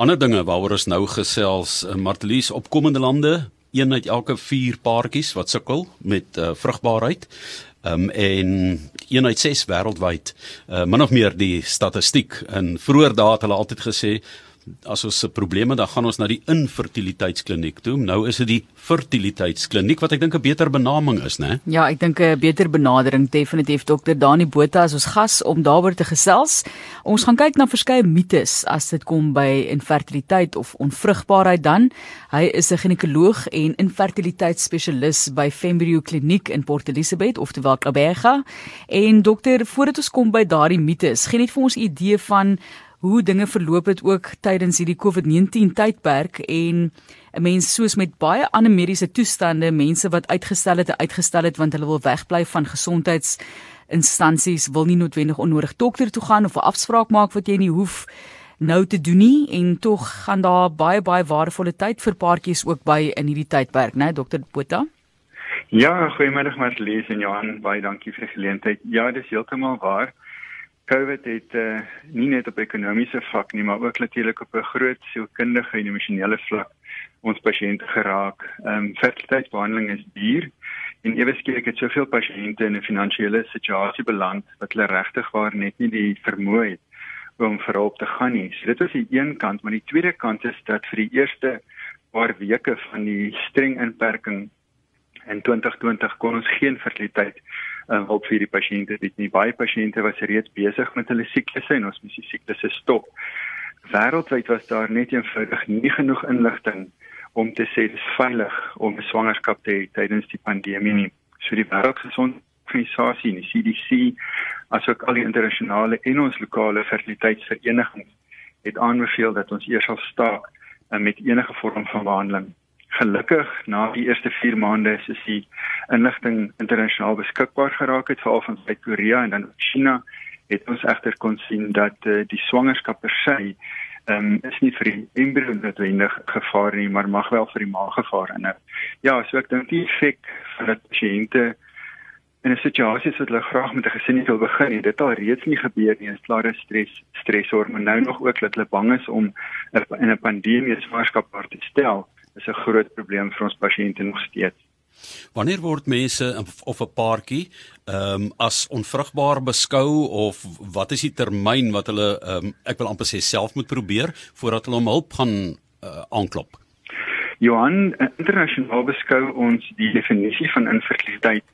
Ander dinge waaroor ons nou gesels, uh, Martelies, opkomende lande, een uit elke 4 paartjies wat sukkel met uh, vrugbaarheid. Um, en een uit 6 wêreldwyd, uh, min of meer die statistiek. En vroeër dae het hulle altyd gesê as ons se probleme dan gaan ons na die infertiliteitskliniek toe. Nou is dit die fertiliteitskliniek wat ek dink 'n beter benaming is, né? Ja, ek dink 'n beter benadering definitief dokter Dani Botha as ons gas om daaroor te gesels. Ons gaan kyk na verskeie mites as dit kom by infertiliteit of onvrugbaarheid dan. Hy is 'n ginekoloog en infertiliteitsspesialis by Fembrio Kliniek in Port Elizabeth, oftewel Kabega. En dokter, voordat ons kom by daardie mites, gee net vir ons 'n idee van hoe dinge verloop het ook tydens hierdie COVID-19 tydperk en 'n mens soos met baie ander mediese toestande, mense wat uitgestel het, uitgestel het want hulle wil wegbly van gesondheidsinstansies, wil nie noodwendig onnodig dokter toe gaan of 'n afspraak maak wat jy nie hoef nou te doen nie en tog gaan daar baie baie waardevolle tyd vir paartjies ook by in hierdie tydperk, né, dokter Botha? Ja, goeiemiddag Marlies en Johan, baie dankie vir die geleentheid. Ja, dis heeltemal waar. COVID het uh, nie net op ekonomiese vlak nie, maar ook natuurlik op 'n groot sielkundige en emosionele vlak ons pasiënte geraak. Ehm um, fertiliteitsbehandeling is duur en ewe skielik het soveel pasiënte in 'n finansiële situasie beland wat hulle regtig waar net nie die vermoë het om verop te gaan nie. So dit is die een kant, maar die tweede kant is dat vir die eerste paar weke van die streng inperking in 2020 kon ons geen fertiliteit uh, hulp vir die pasiënte het nie. Baie pasiënte was reeds besig met hulle siklusse en ons moes die siklusse stop. Wêreldwyd was daar net eenvoudig nie genoeg inligting om te sê dit is veilig om 'n swangerskap te hê tydens die pandemie nie. So die wêreldgesondheidsorganisasie, die CDC, asook al die internasionale en ons lokale fertiliteitsverenigings het aanbeveel dat ons eers sal staak uh, met enige vorm van behandeling gelukkig na die eerste 4 maande is die inligting internasionaal beskikbaar geraak het veral van Suid-Korea en dan China het ons egter kon sien dat uh, die swangerskap per se um, is nie vir die embrio noodwendig gevaar nie maar mag wel vir die ma gevaar en ja so ek dink die effek van dat pasiënte in 'n situasie soos hulle graag met 'n gesin wil begin en dit al reeds nie gebeur nie is klare stres stresor maar nou nog ook dat hulle bang is om in 'n pandemie swangerskap te stel is 'n groot probleem vir ons pasiënte nog steeds. Wanneer word mense of 'n paartjie ehm um, as onvrugbaar beskou of wat is die termyn wat hulle ehm um, ek wil amper sê self moet probeer voordat hulle om hulp gaan uh, aanklop? Johan, internasionaal beskou ons die definisie van infertiliteit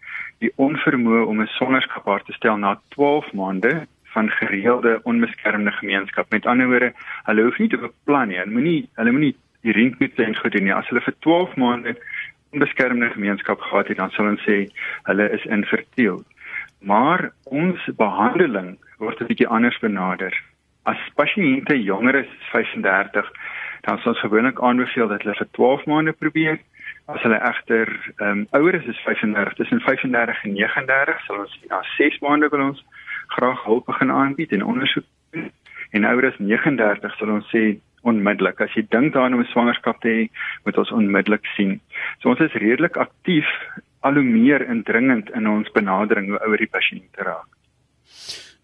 die onvermoë om 'n swangerskap te stel na 12 maande van gereelde onbeskermde gemeenskap. Met ander woorde, hulle hoef nie te beplan nie. Hulle moenie hulle moenie die rinkmete en goed doen nie. As hulle vir 12 maande onbeskermde gemeenskap gehad het, dan sal ons sê hulle is infertiel. Maar ons behandeling word 'n bietjie anders benader. As pasiënte jonger as 35, dan sal ons gewoonlik aanbeveel dat hulle vir 12 maande probeer. As hulle egter ehm um, ouer is as 35, tussen 35 en 39, sal ons na 6 maande wil ons graag hulp begin aanbied en ondersoek doen. En ouer as 39 sal ons sê onmiddellik. As jy dink daaraan om 'n swangerskap te hê, moet ons onmiddellik sien. So ons is redelik aktief al hoe meer indringend in ons benadering hoe ouer die pasiënt raak.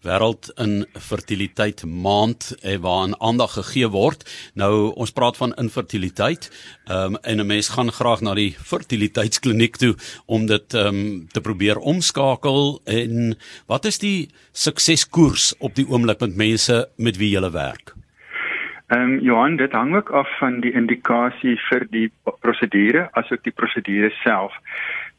Wêreld in fertiliteit maand eh, waaraan aandag gegee word. Nou ons praat van infertiliteit. Ehm um, en 'n mens gaan graag na die fertiliteitskliniek toe om dit ehm um, te probeer omskakel en wat is die sukseskoers op die oomblik met mense met wie jy werk? Ehm um, Johan, dit hang ook af van die indikasie vir die prosedure asook die prosedure self.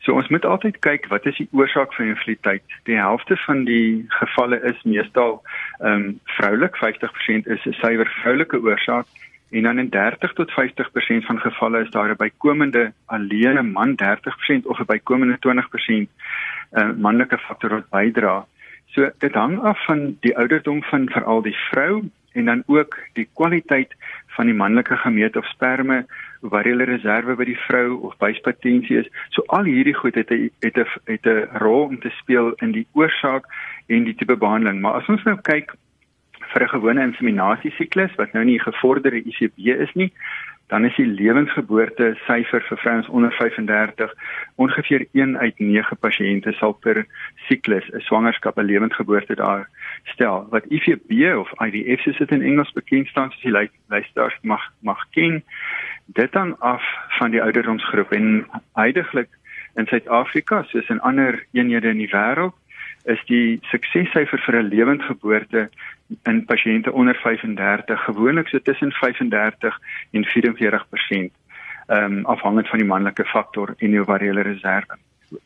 So ons moet altyd kyk wat is die oorsaak van infertiliteit. Die helfte van die gevalle is meestal ehm um, vroulik, 50% is 'n suiwer vroulike oorsaak en dan in 30 tot 50% van gevalle is daar 'n bykomende alleene man 30% of 'n bykomende 20% uh, eh, manlike faktor wat bydra. So dit hang af van die ouderdom van veral die vrou en dan ook die kwaliteit van die manlike gemeet of sperme waar hulle reserve by die vrou of byspatensie is. So al hierdie goed het 'n het 'n het 'n rol om te speel in die oorsaak en die tipe behandeling. Maar as ons nou kyk vir 'n gewone inseminasiesiklus wat nou nie gevorderde ICB is nie, dan is die lewensgeboorte syfer vir vrouens onder 35 ongeveer 1 uit 9 pasiënte sal per siklus 'n swangerskap 'n lewensgeboorte daar stel. Wat IVB of IVF soos dit in Engels bekend staan, soos die luisteraars mag mag ken, dit dan af van die ouderdomsgroep en heidaglik in Suid-Afrika soos in ander eenhede in die wêreld is die suksessyfer vir 'n lewensgeboorte in pasiënte onder 35 gewoonlik so tussen 35 en 44% ehm um, afhangend van die manlike faktor en die ovariële reserve.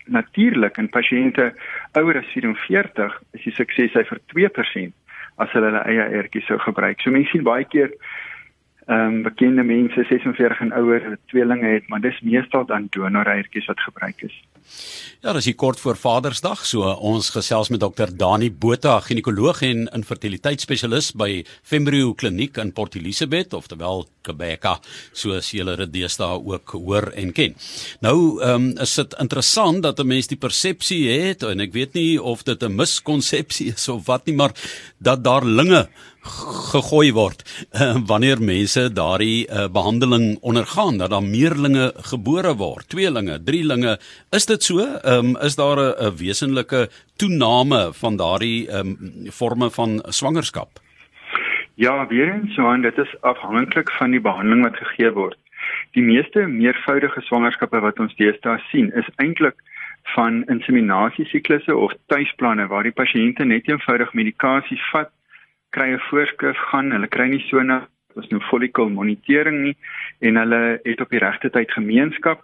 Natuurlik in pasiënte ouer as 44 is die suksessyfer 2% as hulle hulle eie ertjies sou gebruik. So mense sien baie keer ehm um, bekende mense 46 en ouer wat tweelinge het, maar dis meestal dan donoreiertjies wat gebruik is. Ja, dis kort voor Vadersdag, so ons gesels met dokter Dani Botha, ginekoloog en infertiliteitsspesialis by Fembrio Kliniek in Port Elizabeth, oftewel Quebeca, soos julle dit deesdae ook hoor en ken. Nou, ehm um, is dit interessant dat 'n mens die persepsie het en ek weet nie of dit 'n miskonsepsie is of wat nie, maar dat daar linge gegooi word uh, wanneer mense daardie uh, behandeling ondergaan dat daar meerlinge gebore word, tweelinge, drielinge. Is dit so? Um, is daar 'n wesenlike toename van daardie um, forme van swangerskap? Ja, weer eens so dit is afhanklik van die behandeling wat gegee word. Die meeste meervoudige swangerskappe wat ons deesdae sien, is eintlik van inseminasiesiklusse of tuisplanne waar die pasiënte net eenvoudig medikasie vat kry 'n voorskrif gaan, hulle kry nie so na ons nou follicle monitering nie en hulle het op die regte tyd gemeenskap.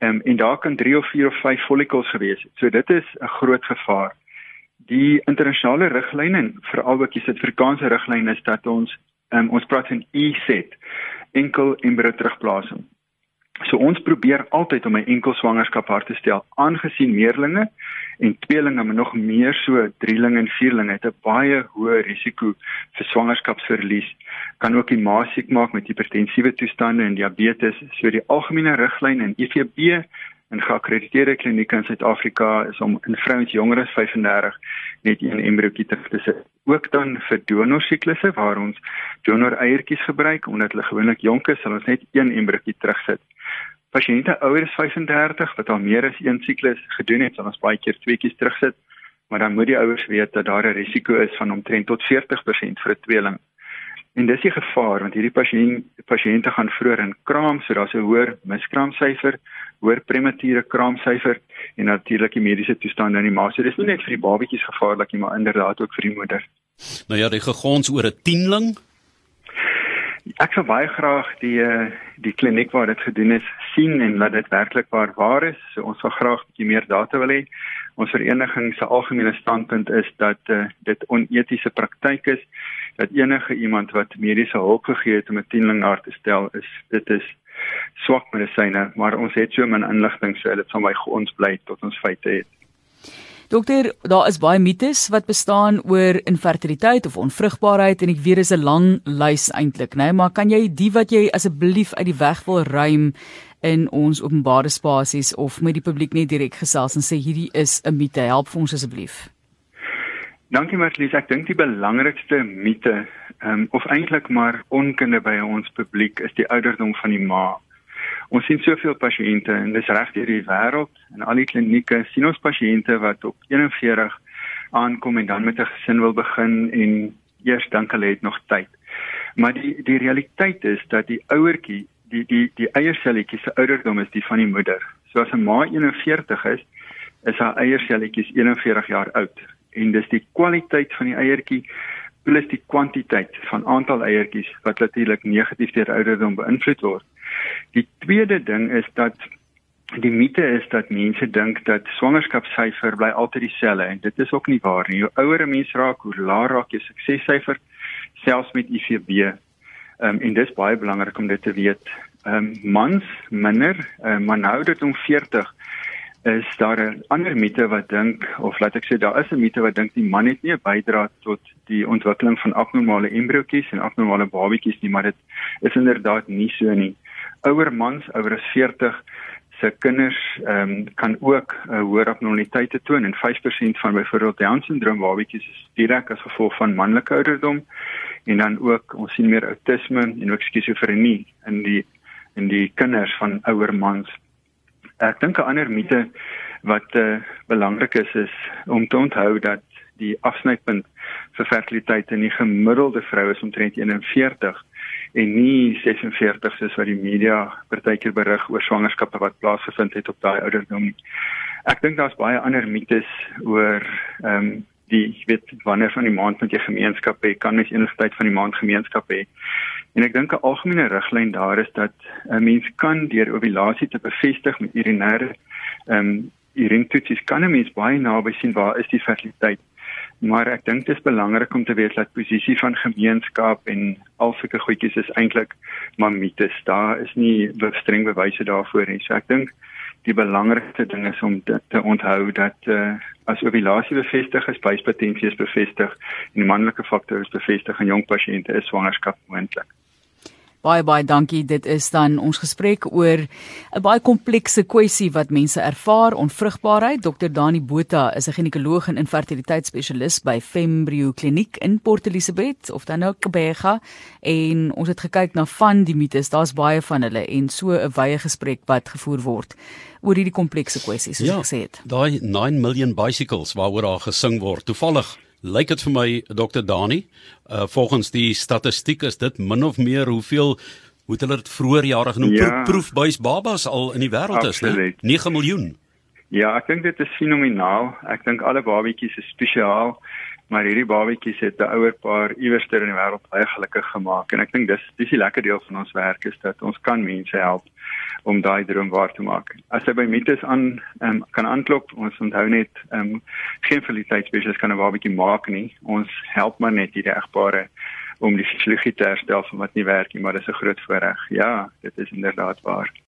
Ehm um, en daar kan 3 of 4 of 5 follicles gewees het. So dit is 'n groot gevaar. Die internasionale riglyne en veral ook die Suid-Afrikaanse riglyne is dat ons um, ons praat van E-set, enkel embrio terugplasing. So ons probeer altyd om 'n enkel swangerskap hard te stel aangesien meerlinge en tweelinge maar nog meer so drielinge en vierlinge het 'n baie hoë risiko vir swangerskapsverlies. Kan ook die ma siek maak met hipertensiewe toestande en diabetes. So die algemene riglyn in IVB en geakkrediteerde klinieke in Suid-Afrika is om in vrouens jonger as 35 net een embriootjie te sit. Ook dan vir donorsiklusse waar ons donor eiertjies gebruik omdat hulle gewoonlik jonk is, sal ons net een embriootjie terugsit pasiënte ouer as 35 wat al meer as een siklus gedoen het, sal ons baie keer tweeetjies terugsit, maar dan moet die ouers weet dat daar 'n risiko is van omtrent tot 40% vir 'n tweeling. En dis die gevaar want hierdie pasiënt pasiënte gaan vroeër in kraam, so daar's 'n hoër miskraamsyfer, hoër premature kraamsyfer en natuurlik die mediese toestand in die ma. So dis nie net vir die babatjies gevaarlik nie, maar inderdaad ook vir die moeder. Nou ja, die gegons oor 'n tienling Ek sou baie graag die eh, die kliniek waar dit gedoen is sien en laat dit werklik waar waar is. So ons sal graag 'n bietjie meer data wil hê. Ons vereniging se algemene standpunt is dat uh, dit onetiese praktyk is dat enige iemand wat mediese hulp gegee het om 'n tienling na te stel is dit is swak medisyne, maar ons het so min inligting so dit sal my ons bly tot ons feite het. Dokter, daar is baie mites wat bestaan oor infertiliteit of onvrugbaarheid en ek weet dis 'n lang lys eintlik, né, nee? maar kan jy die wat jy asseblief uit die weg wil ruim in ons openbare spasies of met die publiek net direk gesels en sê hierdie is 'n mite, help vir ons asseblief. Dankie Marlies, ek dink die belangrikste mite, um, of eintlik maar onkunde by ons publiek is die ouderdom van die ma. Ons sien soveel pasiënte en dis reg deur die wêreld en al die klinieke sien ons pasiënte wat op 41 aankom en dan met 'n gesin wil begin en eers dink hulle het nog tyd. Maar die die realiteit is dat die ouertjie, die die die eierselletjies se ouderdom is die van die moeder. So as 'n ma 41 is, is haar eierselletjies 41 jaar oud en dis die kwaliteit van die eiertjie plus die kwantiteit van aantal eiertjies wat natuurlik negatief deur ouderdom beïnvloed word. Die tweede ding is dat die mite is dat mense dink dat swangerskapssyfer bly altyd dieselfde en dit is ook nie waar nie. Hoe ouer 'n mens raak, hoe laer raak jou suksessyfer selfs met IVB. Ehm um, en dis baie belangrik om dit te weet. Ehm um, mans minder, um, maar nou dit om 40 is daar 'n ander mite wat dink of laat ek sê daar is 'n mite wat dink die man het nie 'n bydrae tot die ontwikkeling van abnormale embriootjies en abnormale babatjies nie, maar dit is inderdaad nie so nie ouer mans ouer as 40 se kinders ehm um, kan ook 'n uh, hoër abnormaliteit toon en 5% van byvoorbeeld Down syndroom babatjies is direk as gevolg van manlike ouderdom en dan ook ons sien meer outisme en ook skizofrenie in die in die kinders van ouer mans. Ek dink 'n ander mite wat uh, belangrik is is om te onthou dat die afsnypunt vir fertiliteit in die gemiddelde vrou is omtrent 41 en nie 46 soos wat die media partykeer berig oor swangerskappe wat plaasgevind het op daai ouderdom nie. Ek dink daar's baie ander mites oor ehm um, die weet wanneer van die maand met jy gemeenskap hê, kan mens enige tyd van die maand gemeenskap hê. En ek dink 'n algemene riglyn daar is dat 'n mens kan deur ovulasie te bevestig met urinêre ehm um, urintoetsies kan 'n mens baie naby sien waar is die fertiliteit maar ek dink dit is belangrik om te weet dat posisie van gemeenskap en al sulke goedjies is eintlik maar mites. Daar is nie streng bewyse daarvoor nie. So ek dink die belangrikste ding is om te, te onthou dat uh, as ovulasie bevestig is, spyspotensie is bevestig en die manlike faktor is bevestig in jong pasiënte is swangerskap moontlik. Baie baie dankie. Dit is dan ons gesprek oor 'n baie komplekse kwessie wat mense ervaar, onvrugbaarheid. Dr. Dani Botha is 'n ginekoloog en infertiliteitsspesialis by Fembrio Kliniek in Port Elizabeth of dan ook Kebega en ons het gekyk na van die mites. Daar's baie van hulle en so 'n wye gesprek wat gevoer word oor hierdie komplekse kwessies soos ja, ek gesê het. Daai 9 million bicycles waaroor daar gesing word. Toevallig lyk dit vir my Dr Dani, uh, volgens die statistiek is dit min of meer hoeveel hoe hulle dit vroeër jare genoem ja, proefbuis babas al in die wêreld is, né? 9 miljoen. Ja, ek dink dit is fenomenaal. Ek dink alle babatjies is spesiaal, maar hierdie babatjies het 'n ouer paar iewers ter in die wêreld baie gelukkig gemaak en ek dink dis dis die lekker deel van ons werk is dat ons kan mense help om daai droom waar te maak. As jy by Mites aan um, kan aanklop, ons onthou net um, geen fertiliteitsspesialis kan 'n babatjie maak nie. Ons help maar net hierdie egpare om die fisiologie te herstel van wat nie werk nie, maar dis 'n groot voorreg. Ja, dit is inderdaad waar.